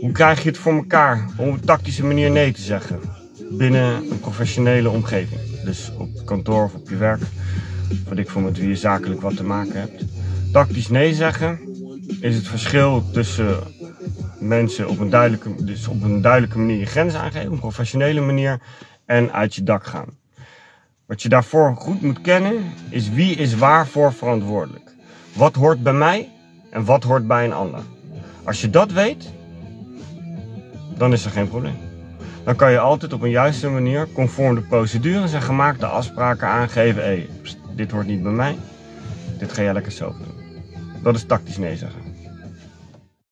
Hoe krijg je het voor elkaar om op een tactische manier nee te zeggen? Binnen een professionele omgeving. Dus op kantoor of op je werk. Wat ik voor met wie je zakelijk wat te maken hebt. Tactisch nee zeggen is het verschil tussen mensen op een duidelijke, dus op een duidelijke manier je grenzen aangeven, op een professionele manier en uit je dak gaan. Wat je daarvoor goed moet kennen is wie is waarvoor verantwoordelijk. Wat hoort bij mij en wat hoort bij een ander. Als je dat weet, dan is er geen probleem. Dan kan je altijd op een juiste manier, conform de procedures en gemaakte afspraken aangeven: hé, dit hoort niet bij mij, dit ga jij lekker zelf doen. Dat is tactisch nee zeggen.